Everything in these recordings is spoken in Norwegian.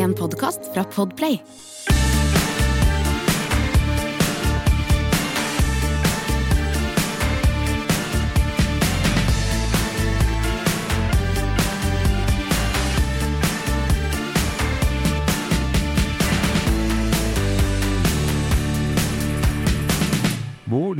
En podkast fra Podplay.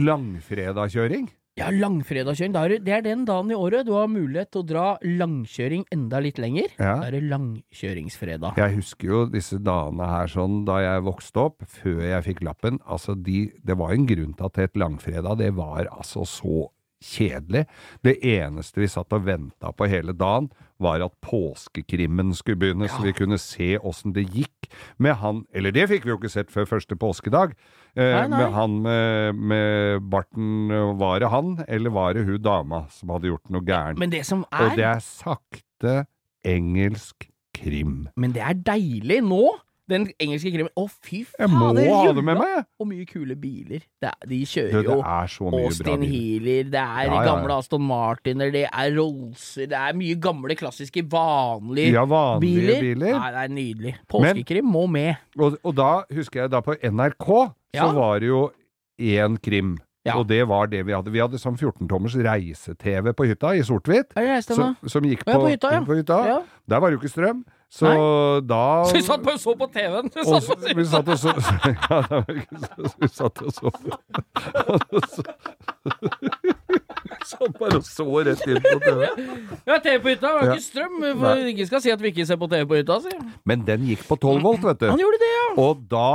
Langfredagkjøring? Ja, langfredagskjøring. det- Det er den dagen i året du har mulighet til å dra langkjøring enda litt lenger. Ja. Da er det langkjøringsfredag. Jeg husker jo disse dagene her sånn da jeg vokste opp, før jeg fikk lappen. Altså, de, det var en grunn til at et langfredag, det var altså så kjedelig. Det eneste vi satt og venta på hele dagen, var at påskekrimmen skulle begynne, så vi kunne se åssen det gikk med han Eller det fikk vi jo ikke sett før første påskedag. Eh, Nei, nei. Med han med, med barten, var det han, eller var det hun dama som hadde gjort noe gærent? Men det som Og det er sakte engelsk krim. men det er deilig nå! Den engelske krimmen. Å, fy Jeg må ha det med meg, jeg! Og mye kule biler. Det er, de kjører det jo så mye Austin. Healer, det er Ja, ja, ja. gamle Aston Martiner, det er Rollser, det er mye gamle, klassiske, vanlige Ja, vanlige biler. Nei, det er nydelig. Påskekrim må med. Og, og da husker jeg da på NRK, så var det jo én krim. Ja. Og det var det vi hadde. Vi hadde sånn 14-tommers reise-TV på hytta, i sort-hvitt. Det Som, som gikk på, på hytta, ja. på hytta. Ja. Der var det jo ikke strøm. Så da Så vi satt på, så på TV-en! Vi og satt vi satt og så Ja, det var ikke så Vi satt og så Og Satt bare og så rett inn på TV. Ja, TV på hytta, var Ja. ikke strøm. For ikke skal si at vi ikke ser på TV på hytta, si. Men den gikk på 12 volt, vet du. Han gjorde det, ja. Og da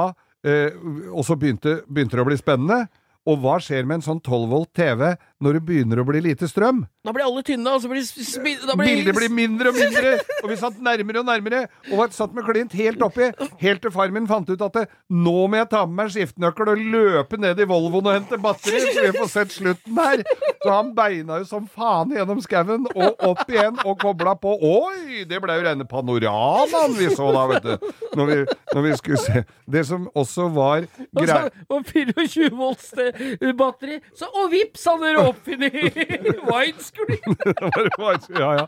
eh, Og så begynte, begynte det å bli spennende. Og hva skjer med en sånn 12 volt TV når det begynner å bli lite strøm? Da blir alle tynne, og så blir blir Bildet blir mindre og mindre, og vi satt nærmere og nærmere, og satt med klint helt oppi, helt til far min fant ut at det, nå må jeg ta med meg skiftenøkkel og løpe ned i Volvoen og hente batteri, så vi får sett slutten her. Så han beina jo som faen gjennom skauen, og opp igjen, og kobla på. Oi, det ble jo rene panoramaen vi så da, vet du, når vi, når vi skulle se. Det som også var greit og 24 volts eh, batteri, så og vips, han dere oppfunnet widescreen! ja, ja.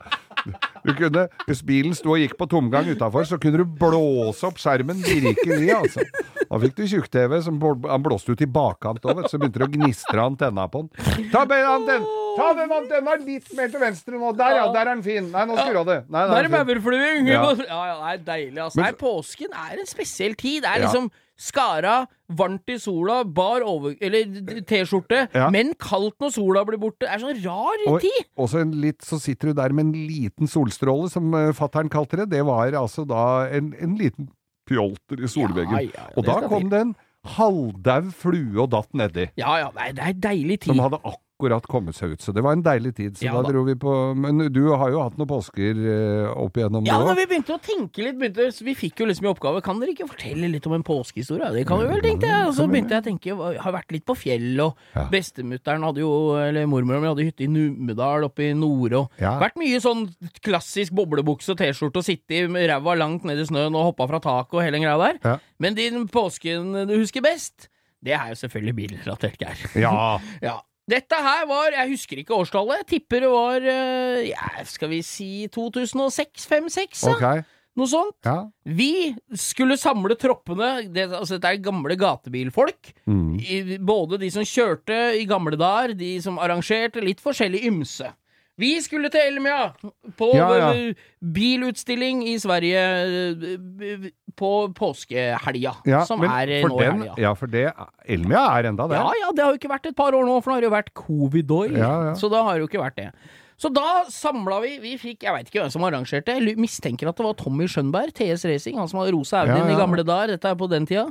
Du kunne, hvis bilen sto og gikk på tomgang utafor, så kunne du blåse opp skjermen virkelig, altså. Da fikk du tjukk-TV som han blåste ut i bakkant òg, så begynte det å gnistre antenna på den. Ta med antennen, Ta den antenna litt mer til venstre nå! Der, ja! Der er den fin! Nei, nå skrur av det. Nei, Der er maurflue. Ja. Ja. ja, det er deilig, altså. Men- Nei, påsken er en spesiell tid. Det er Ja. Skara, varmt i sola, bar over... Eller T-skjorte, Ja. men kaldt når sola blir borte. Det er sånn rar Og, tid! og så litt, så sitter du der med en liten solstråle, som uh, fattern kalte det. Det var altså da en, en liten pjolter i solveggen. Ja, ja, ja, og da kom det en halvdau flue og datt nedi. Ja, ja, nei, det er deilig tid. Som hadde akkurat kommet seg ut. Så det var en deilig tid. Så Ja da, da. dro vi på Men du har jo hatt noen påsker eh, opp igjennom Ja, nå? når vi begynte å tenke litt, begynte, vi fikk jo liksom i oppgave Kan dere ikke fortelle litt om en påskehistorie? Det kan vi vel, tenkte jeg. Og så begynte jeg å tenke, jeg har vært litt på fjell, og Ja. bestemutteren hadde jo, eller mormoren min hadde hytte i Numedal oppe i Nore, og Ja. vært mye sånn klassisk boblebukse og T-skjorte og sitte i ræva langt ned i snøen og hoppa fra taket og hele greia der. Ja. Men din påsken du husker best, det er jo selvfølgelig bilrelatert, Geir. Ja. Ja. Dette her var, jeg husker ikke årstallet, jeg tipper det var, eh, ja, skal vi si 2006-2006, ja. Okay. Noe sånt. Ja. Vi skulle samle troppene, det, altså dette er gamle gatebilfolk. Mm. I, både de som kjørte i gamle dager, de som arrangerte, litt forskjellig ymse. Vi skulle til Elmia, på Ja, ja. eh, bilutstilling i Sverige eh, på påskehelga, Ja, som er eh, nå i helga. Ja, for det Elmia er enda det. Ja, ja, det har jo ikke vært et par år nå, for nå har det jo vært covid-år. Så da har det jo ikke vært det. Så da samla vi Vi fikk Jeg veit ikke hvem som arrangerte, jeg mistenker at det var Tommy Skjønberg, TS Racing, han som hadde rosa Audien Ja, ja. i gamle dager. Dette er på den tida.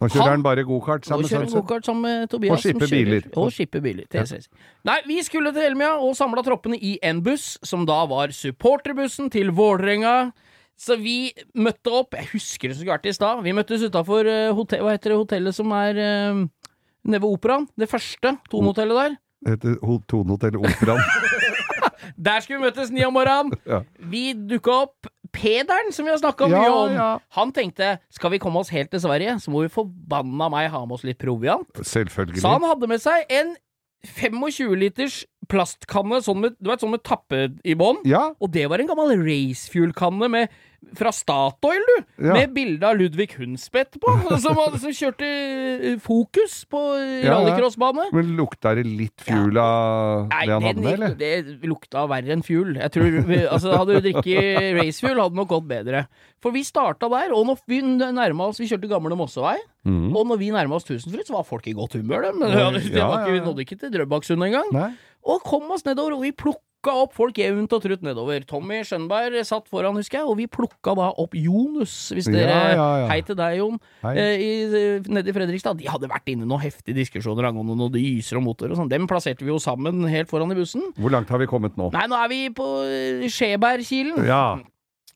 Nå kjører Han- han bare gokart sammen gokart sammen med Tobias. Og skipper biler. Og skipper biler. TS Racing. Nei, vi skulle til Elmia og samla troppene i en buss, som da var supporterbussen til Vålerenga. Så vi møtte opp Jeg husker det som skulle vært i stad. Vi møttes utafor hotell, hva heter det hotellet som er uh, nede ved Operaen? Det første Tonehotellet der. Det heter Ho- Tonehotell Operaen. Der skulle vi møtes ni om morgenen. Ja. Vi dukka opp. Pederen, som vi har snakka Ja, mye om, ja. han tenkte skal vi komme oss helt til Sverige, så må vi forbanna meg ha med oss litt proviant. Selvfølgelig. Så han hadde med seg en 25 liters plastkanne, sånn med, du vet, sånn med tappe i bånn. Ja. Og det var en gammel racefuel-kanne med fra Statoil, du! Ja. Med bilde av Ludvig Hundspett på, som, som kjørte eh, Fokus på eh, Ja, ja. rallycrossbane. Men lukta det litt fuel av Nei, det han hadde med, eller? det lukta verre enn fuel. Jeg tror, altså, hadde du drikket racefuel, hadde det nok gått bedre. For vi starta der, og når vi nærma oss Vi kjørte gamle Mossevei, Mm. og når vi nærma oss Tusenfryd, så var folk i godt humør, dem. Men det, Ja, det vi ja. nådde ikke til Drøbaksund engang. Og kom oss nedover, og vi plukka opp folk jevnt og trutt nedover. Tommy Skjønberg satt foran, husker jeg, og vi plukka da opp Jonus, hvis Ja, dere ja, ja. Hei til deg, Jon. Eh, i, nede i Fredrikstad. De hadde vært inne i noen heftige diskusjoner angående noen dyser og motor og sånn. Dem plasserte vi jo sammen helt foran i bussen. Hvor langt har vi kommet nå? Nei, nå er vi på eh, Skjebergkilen. Ja.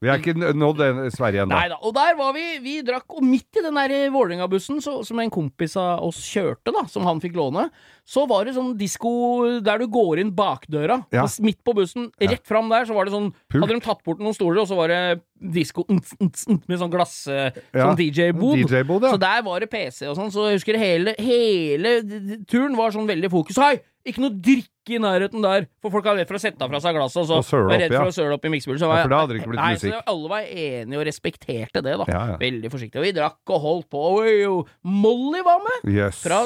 Vi er ikke nådd Sverige ennå. Nei da. Og der var vi. Vi drakk, og midt i den der Vålerenga-bussen som en kompis av oss kjørte, da, som han fikk låne, så var det sånn disko der du går inn bakdøra. Ja. Og Midt på bussen, rett fram der, så var det sånn Pult. Hadde de tatt bort noen stoler, og så var det disko med sånn glass eh, Sånn DJ-bod. DJ-bod, ja. Så der var det PC og sånn, så jeg husker hele, hele turen var sånn veldig fokus. Hei! Ikke noe drikke i nærheten der, for folk er redd for å sette fra seg glasset, og så Og søle var redd for å søle opp i miksebordet. Så Ja, for da hadde det ikke blitt Nei, musikk. Så alle var enige og respekterte det, da. Ja, ja. Veldig forsiktig. Og vi drakk og holdt på. Og Molly var med! Yes. Fra,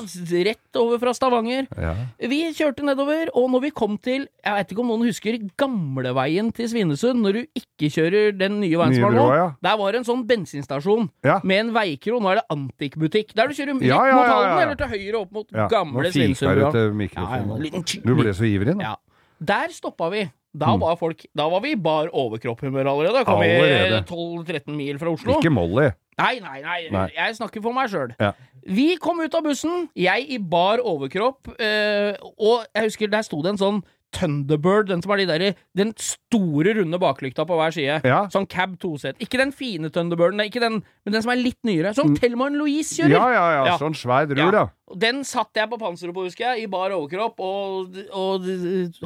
rett over fra Stavanger. Ja. Vi kjørte nedover, og når vi kom til Jeg vet ikke om noen husker gamleveien til Svinesund, når du ikke kjører den nye veien som er nå. ja. Der var det en sånn bensinstasjon Ja. med en veikro. Nå er det Antikbutikk. Der du kjører rett Ja, ja, mot ja, Halden, eller til høyre opp mot ja. gamle Svinesundbrua. det Ja, ja, liten ble så ivrig nå. ja. Der stoppa vi. Da Mm. var folk Da var vi i bar overkropp-humør allerede. Da kom Allerede. vi 12-13 mil fra Oslo. Ikke Molly. Nei, nei, nei, Nei. Jeg snakker for meg sjøl. Ja. Vi kom ut av bussen, jeg i bar overkropp, øh, og jeg husker der sto det en sånn Thunderbird, den som er de der, den store, runde baklykta på hver side. Ja. Sånn cab toset. Ikke den fine Thunderbirden, ikke den, men den som er litt nyere. Som Thelma Louise kjører. Mm. Ja, ja, ja. Ja. Sånn svær drur, Ja. Den satt jeg på panseret på, husker jeg, i bar overkropp, og, og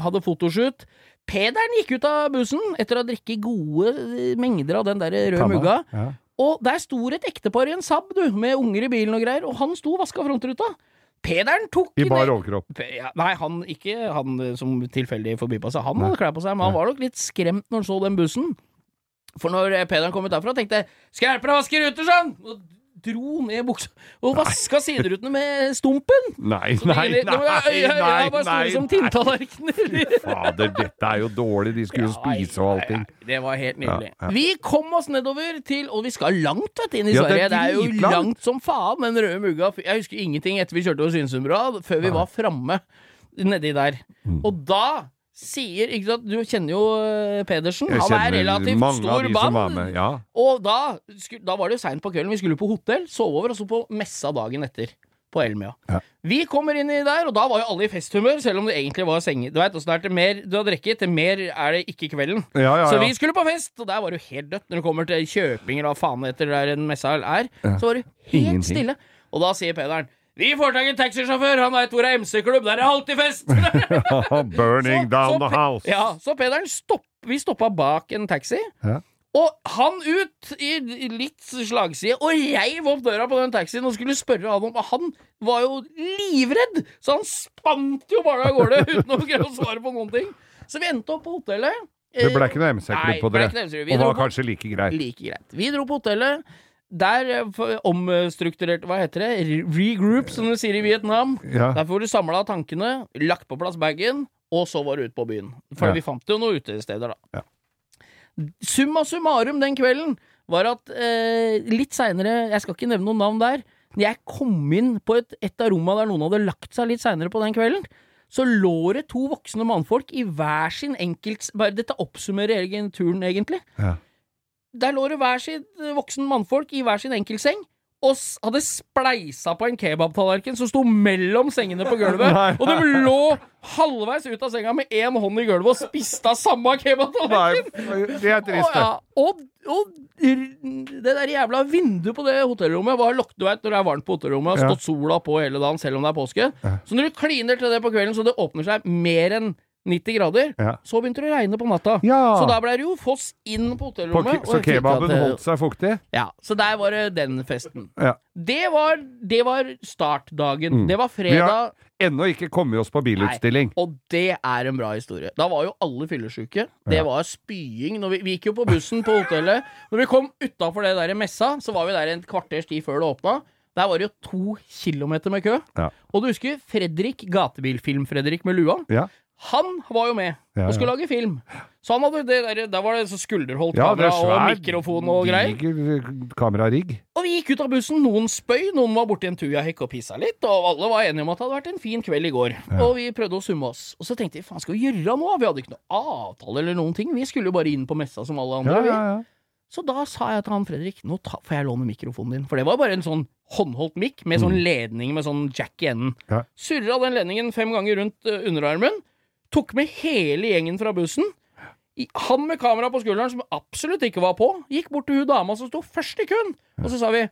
hadde fotoshoot. Pederen gikk ut av bussen etter å ha drikket gode mengder av den der røde mugga. Ja. Og der sto et ektepar i en Saab, du, med unger i bilen og greier, og han sto og vaska frontruta. Pederen tok I bar overkropp. Ja, Nei, han ikke han som tilfeldig forbipassa. Han Nei. hadde klær på seg, men han var nok litt skremt når han så den bussen. For når eh, Pederen kom ut derfra, tenkte jeg 'Skal jeg hjelpe deg å vaske ruter, sånn?' Dro ned buksa og vaska siderutene med stumpen. Nei, nei, nei! nei, nei, nei, var store som tinntallerkener. Fader, dette er jo dårlig. De skulle jo spise og allting. Det var helt nydelig. Vi kom oss nedover til Og vi skal langt vet du, inn i er Sverige. Det er jo langt som faen, den røde mugga. Jeg husker ingenting etter vi kjørte over Svinesundbrua, før vi var framme nedi der. Mm. Og da sier ikke sant, Du kjenner jo eh, Pedersen. Han er relativt stor mann. Ja. Og da, da var det jo seint på kvelden. Vi skulle på hotell, sove over, og så på messa dagen etter. På Elmia. Ja. Vi kommer inn i der, og da var jo alle i festhumør, selv om det egentlig var senge. Du veit åssen det er til mer du har drukket, til mer er det ikke kvelden. Ja, Så vi skulle på fest, og der var det jo helt dødt. Når det kommer til Kjøping eller hva faen det der en messa er, så var det helt Ingenting. stille. Og da sier Pederen vi får tak i en taxisjåfør, han veit hvor det er MC-klubb, der er alltid fest! Burning Så- down så the house. Ja, så Pederen stopp, Vi stoppa bak en taxi. Ja. Og han ut i litt slagside, og reiv opp døra på den taxien og skulle spørre han om Han var jo livredd, så han spant jo bare av gårde uten å greie å svare på noen ting. Så vi endte opp på hotellet. Det ble ikke noe MC-klubb på dere. dro var på- kanskje like greit. Like greit. Vi dro på hotellet. Der eh, omstrukturerte Hva heter det? Re- Regroup, som de sier i Vietnam. Ja. Der får du samla tankene, lagt på plass bagen, og så var du ute på byen. For Ja. vi fant jo noen utesteder, da. Ja. Summa summarum den kvelden var at eh, litt seinere Jeg skal ikke nevne noen navn der. Når jeg kom inn på et, et av romma der noen hadde lagt seg litt seinere på den kvelden, så lå det to voksne mannfolk i hver sin enkelt Bare dette oppsummerer egen turen, egentlig. Ja. Der lå det hver sin eh, voksen mannfolk i hver sin enkeltseng. Og hadde spleisa på en kebabtallerken som sto mellom sengene på gulvet. Nei. Og de lå halvveis ut av senga med én hånd i gulvet og spiste av samme kebabtallerken. Det er Og, trist, det. ja, og, og det der jævla vinduet på det hotellrommet var lukket, du veit, når det er varmt på hotellrommet, har stått sola på hele dagen selv om det er påske. Så når du kliner til det på kvelden så det åpner seg mer enn 90 grader. Ja. Så begynte det å regne på natta. Ja. Så da ble det jo foss inn på hotellrommet. På, så kebaben eh, holdt seg fuktig? Ja, så der var det den festen. Ja. Det var, det var startdagen. Mm. Det var fredag. Vi har ennå ikke kommet oss på bilutstilling. Og det er en bra historie. Da var jo alle fyllesyke. Det var spying. Når vi, vi gikk jo på bussen på hotellet. Når vi kom utafor det der messa, så var vi der en kvarters tid før det åpna. Der var det jo to kilometer med kø. Ja. Og du husker Fredrik, gatebilfilm-Fredrik med lua? Ja. Han var jo med Ja, og skulle ja. lage film. Så han hadde det der, der var det så skulderholdt Ja, kamera er og mikrofon og greier. eh, kamerarigg. Og vi gikk ut av bussen. Noen spøy, noen var borti en tujahekk og pissa litt. Og alle var enige om at det hadde vært en fin kveld i går. Og vi prøvde å summe oss. Og så tenkte vi faen, skal vi gjøre noe? Vi hadde ikke noe avtale eller noen ting. Vi skulle jo bare inn på messa som alle andre. Ja, ja, ja. Så da sa jeg til han Fredrik nå ta, får jeg låne mikrofonen din. For det var bare en sånn håndholdt mikk med sånn ledning med sånn jack i enden. Mm. Ja. Surra den ledningen fem ganger rundt eh, underarmen. Tok med hele gjengen fra bussen. Han med kamera på skulderen, som absolutt ikke var på, gikk bort til hun dama som sto først i køen. Og så sa vi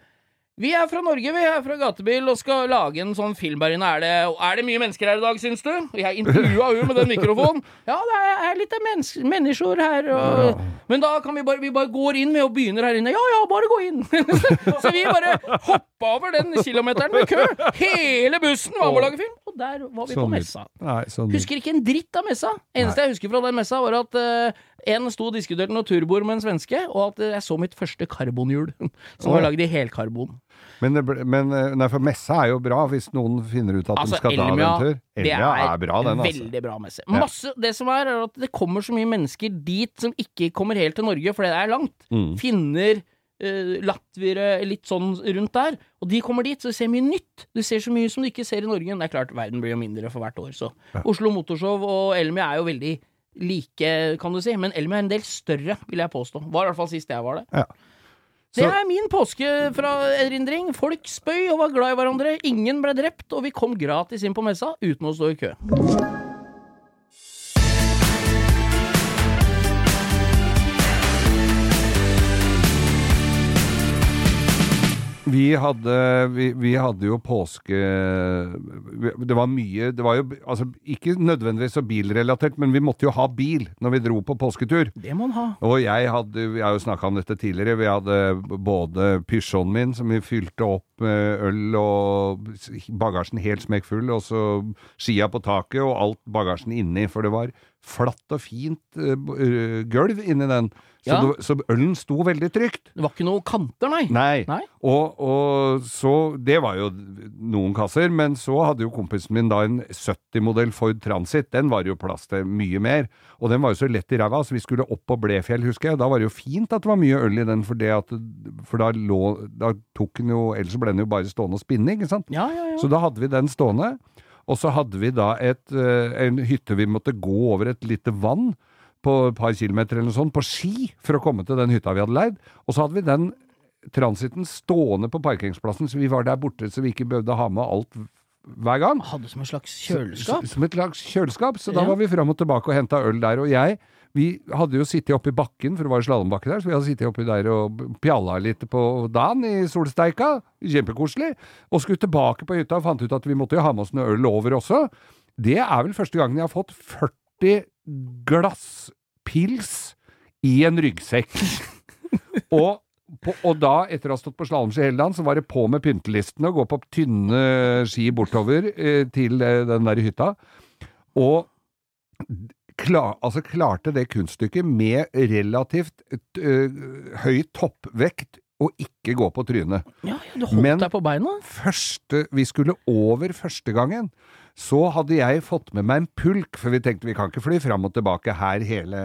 vi er fra Norge, vi er fra Gatebil og skal lage en sånn film her inne. Er det, er det mye mennesker her i dag, syns du? Jeg intervjua hun med den mikrofonen. Ja, det er, litt mennesker, her. Og, Men da kan vi bare, vi bare går inn med og begynner her inne. Ja ja, bare gå inn. så vi bare hoppa over den kilometeren med kø. Hele bussen var med å lage film, og der var vi på Sånn messa. Sånn Husker ikke en dritt av messa. Eneste jeg husker fra den messa, var at eh, en sto og diskuterte noe turbord med en svenske, og at eh, jeg så mitt første karbonhjul, som var ja. lagd i helkarbon. Men, men eh, nei, for messa er jo bra, hvis noen finner ut at Altså, de skal ta en den tur. Elmia er, er bra, den, altså. veldig bra messe. Masse, det som er, er at det kommer så mye mennesker dit som ikke kommer helt til Norge, fordi det er langt. Mm. Finner, uh, latviere, litt sånn rundt der. Og de kommer dit, så du ser mye nytt. Du ser så mye som du ikke ser i Norge. Det er klart, verden blir jo mindre for hvert år, så. Oslo Motorshow og Elmia er jo veldig like, kan du si. Men Elmia er en del større, vil jeg påstå. Var i hvert fall sist jeg var der. Ja. Det er min påske fra erindring. Folk spøy og var glad i hverandre. Ingen ble drept, og vi kom gratis inn på messa uten å stå i kø. Vi hadde, vi, vi hadde jo påske Det var mye Det var jo altså, ikke nødvendigvis så bilrelatert, men vi måtte jo ha bil når vi dro på påsketur. Det må man ha. Og jeg hadde, vi har jo snakka om dette tidligere, vi hadde både Pysjonen min som vi fylte opp med øl og bagasjen helt smekkfull, og så skia på taket og alt bagasjen inni, for det var flatt og fint uh, gulv inni den. Så, Ja. det, så ølen sto veldig trygt. Det var ikke noen kanter, nei. Nei. Nei. Og, og så Det var jo noen kasser, men så hadde jo kompisen min da en 70-modell Ford Transit. Den var jo plass til mye mer. Og den var jo så lett i ræva, så vi skulle opp på Blefjell, husker jeg. Da var det jo fint at det var mye øl i den, for, det at, for da lå Da tok den jo Ellers ble den jo bare stående og spinne, ikke sant? Ja, ja, ja. Så da hadde vi den stående. Og så hadde vi da et, eh, en hytte vi måtte gå over et lite vann på et par kilometer eller noe sånt, på ski, for å komme til den hytta vi hadde leid. Og så hadde vi den transiten stående på parkeringsplassen, så vi var der borte så vi ikke behøvde ha med alt hver gang. Hadde som en slags kjøleskap. Som, Som et slags kjøleskap. Så da Ja. var vi fram og tilbake og henta øl der. Og jeg, vi hadde jo sittet oppi bakken, for det var slalåmbakke der, så vi hadde sittet oppi der og pjalla litt på dagen i solsteika. Kjempekoselig. Og skulle tilbake på hytta og fant ut at vi måtte jo ha med oss noe øl over også. Det er vel første gangen jeg har fått 40 glass pils i en ryggsekk. og på, og da, etter å ha stått på slalåmski hele dagen, så var det på med pyntelistene og gå på tynne ski bortover eh, til eh, den der hytta. Og klar, altså klarte det kunststykket med relativt uh, høy toppvekt og ikke gå på trynet. Ja, ja, du holdt Men- deg på beina. Første, vi skulle over første gangen, så hadde jeg fått med meg en pulk, for vi tenkte vi kan ikke fly fram og tilbake her hele,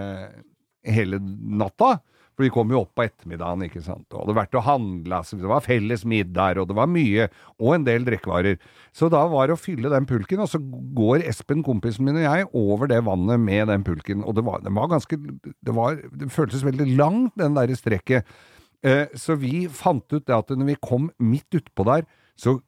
hele natta. For vi kom jo opp på ettermiddagen, ikke sant. Og det hadde vært å handle, så det var felles middager, og det var mye, og en del drikkevarer. Så da var det å fylle den pulken, og så går Espen, kompisen min og jeg, over det vannet med den pulken. Og det var, det var ganske Det, var, det føltes veldig langt, den der strekket. Eh, så vi fant ut det at når vi kom midt utpå der, så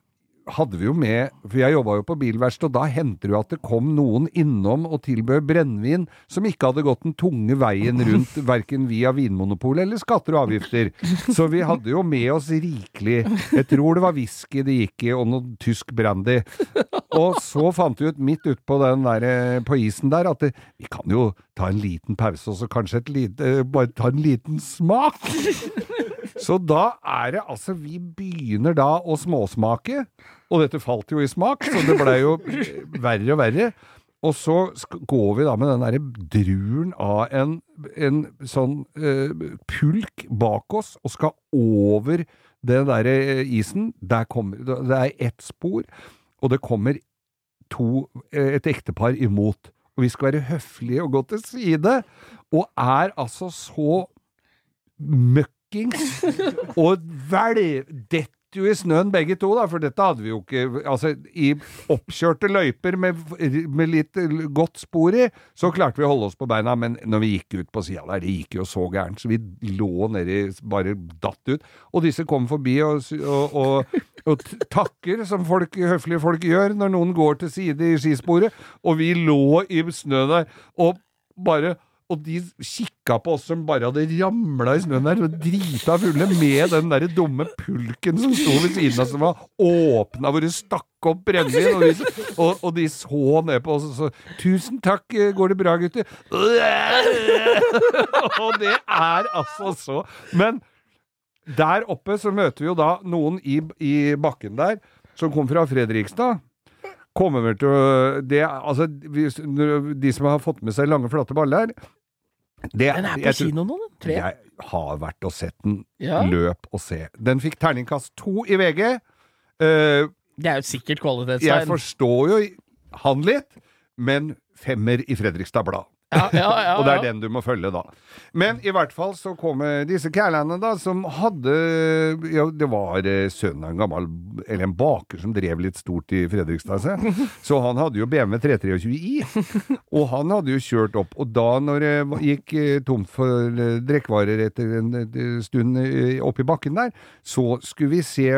hadde vi jo med For jeg jobba jo på bilverksted, og da hendte det jo at det kom noen innom og tilbød brennevin som ikke hadde gått den tunge veien rundt verken via Vinmonopolet eller skatter og avgifter. Så vi hadde jo med oss rikelig Jeg tror det var whisky det gikk i, og noe tysk brandy. Og så fant vi ut midt utpå den der, eh, på isen der at det, vi kan jo ta en liten pause, og så kanskje et lite, eh, bare ta en liten smak. Så da er det altså Vi begynner da å småsmake, og dette falt jo i smak, så det blei jo verre og verre. Og så går vi da med den derre druren av en, en sånn eh, pulk bak oss, og skal over den derre eh, isen. Der kommer Det er ett spor, og det kommer to, eh, et ektepar imot. Og vi skal være høflige og gå til side, og er altså så møkkings og vel detter jo i snøen begge to, da, for dette hadde vi jo ikke Altså, i oppkjørte løyper med, med litt godt spor i, så klarte vi å holde oss på beina, men når vi gikk ut på sida der, det gikk jo så gærent, så vi lå nedi, bare datt ut. Og disse kom forbi og, og, og, og takker, som folk, høflige folk gjør når noen går til side i skisporet, og vi lå i snø der, og bare og de kikka på oss som bare hadde ramla i snøen der, drita fulle, med den derre dumme pulken som sto ved siden av, som var åpna, hvor det stakk opp brennevin. Og, og, og de så ned på oss og så 'Tusen takk, går det bra, gutter?' og det er altså så Men der oppe så møter vi jo da noen i, i bakken der, som kom fra Fredrikstad kommer til å det, altså, De som har fått med seg lange, flate baller det, Den er på kino nå, den. Tre. Jeg har vært og sett den. Ja. Løp og se. Den fikk terningkast to i VG. Uh, Det er jo sikkert jeg forstår jo han litt, men femmer i Fredrikstad Blad. Ja, ja, ja, Og det er den du må følge, da. Men i hvert fall så kommer disse kærlene, da, som hadde Ja, det var eh, sønnen av en gammel Eller en baker som drev litt stort i Fredrikstad, se. Så han hadde jo BMW 323i. Og han hadde jo kjørt opp. Og da, når det gikk eh, tomt for eh, drikkevarer etter en stund oppi bakken der, så skulle vi se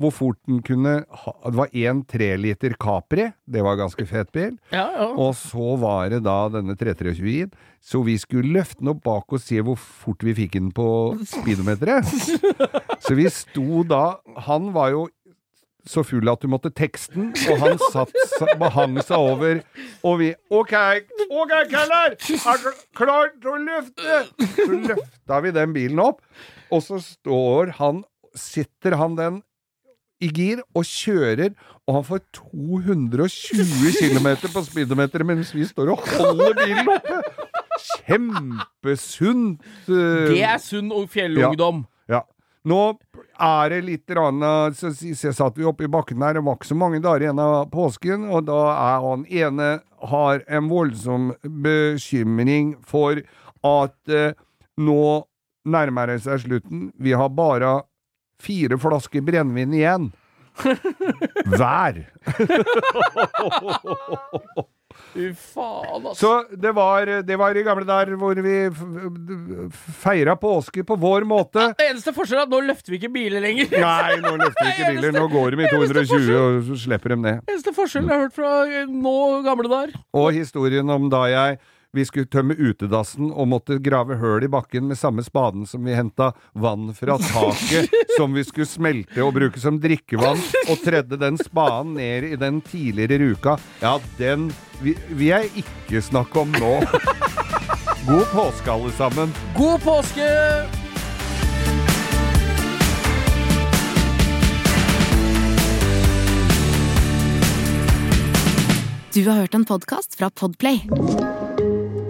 hvor fort den kunne ha Det var én treliter Capri. Det var ganske fet bil. ja, ja. Og så var det da denne 323-en. Så vi skulle løfte den opp bak og se hvor fort vi fikk den på speedometeret. Så vi sto da Han var jo så full at du måtte tekste den, og han satt sa- hang seg over, og vi OK, OK, Keller! Er du klar til å løfte? Så løfta vi den bilen opp, og så står han Sitter han den i gir og kjører, og han får 220 km på speedometeret mens vi står og holder bilen oppe. Kjempesunt. eh, Det er sunn fjellungdom. ja. Nå er det litt rann, så, så, så satt vi oppe i bakken her, det var ikke så mange dager igjen av påsken, og da er han ene har en voldsom bekymring for at eh, nå nærmer det seg slutten. Vi har bare fire flasker brennevin igjen. Hver. Fy faen, altså. Så det var, det var i gamle dager hvor vi feira påske på vår måte. Det eneste forskjellen er at nå løfter vi ikke biler lenger. Nei, nå løfter vi ikke biler. Nå går de i 220, og så slipper de ned. Eneste forskjellen jeg har hørt fra eh, nå gamle dager. Og historien om da jeg vi skulle tømme utedassen og måtte grave høl i bakken med samme spaden som vi henta vann fra taket, som vi skulle smelte og bruke som drikkevann, og tredde den spaden ned i den tidligere ruka. Ja, den vi- vil jeg ikke snakke om nå. God påske, alle sammen. God påske! Du har hørt en podkast fra Podplay.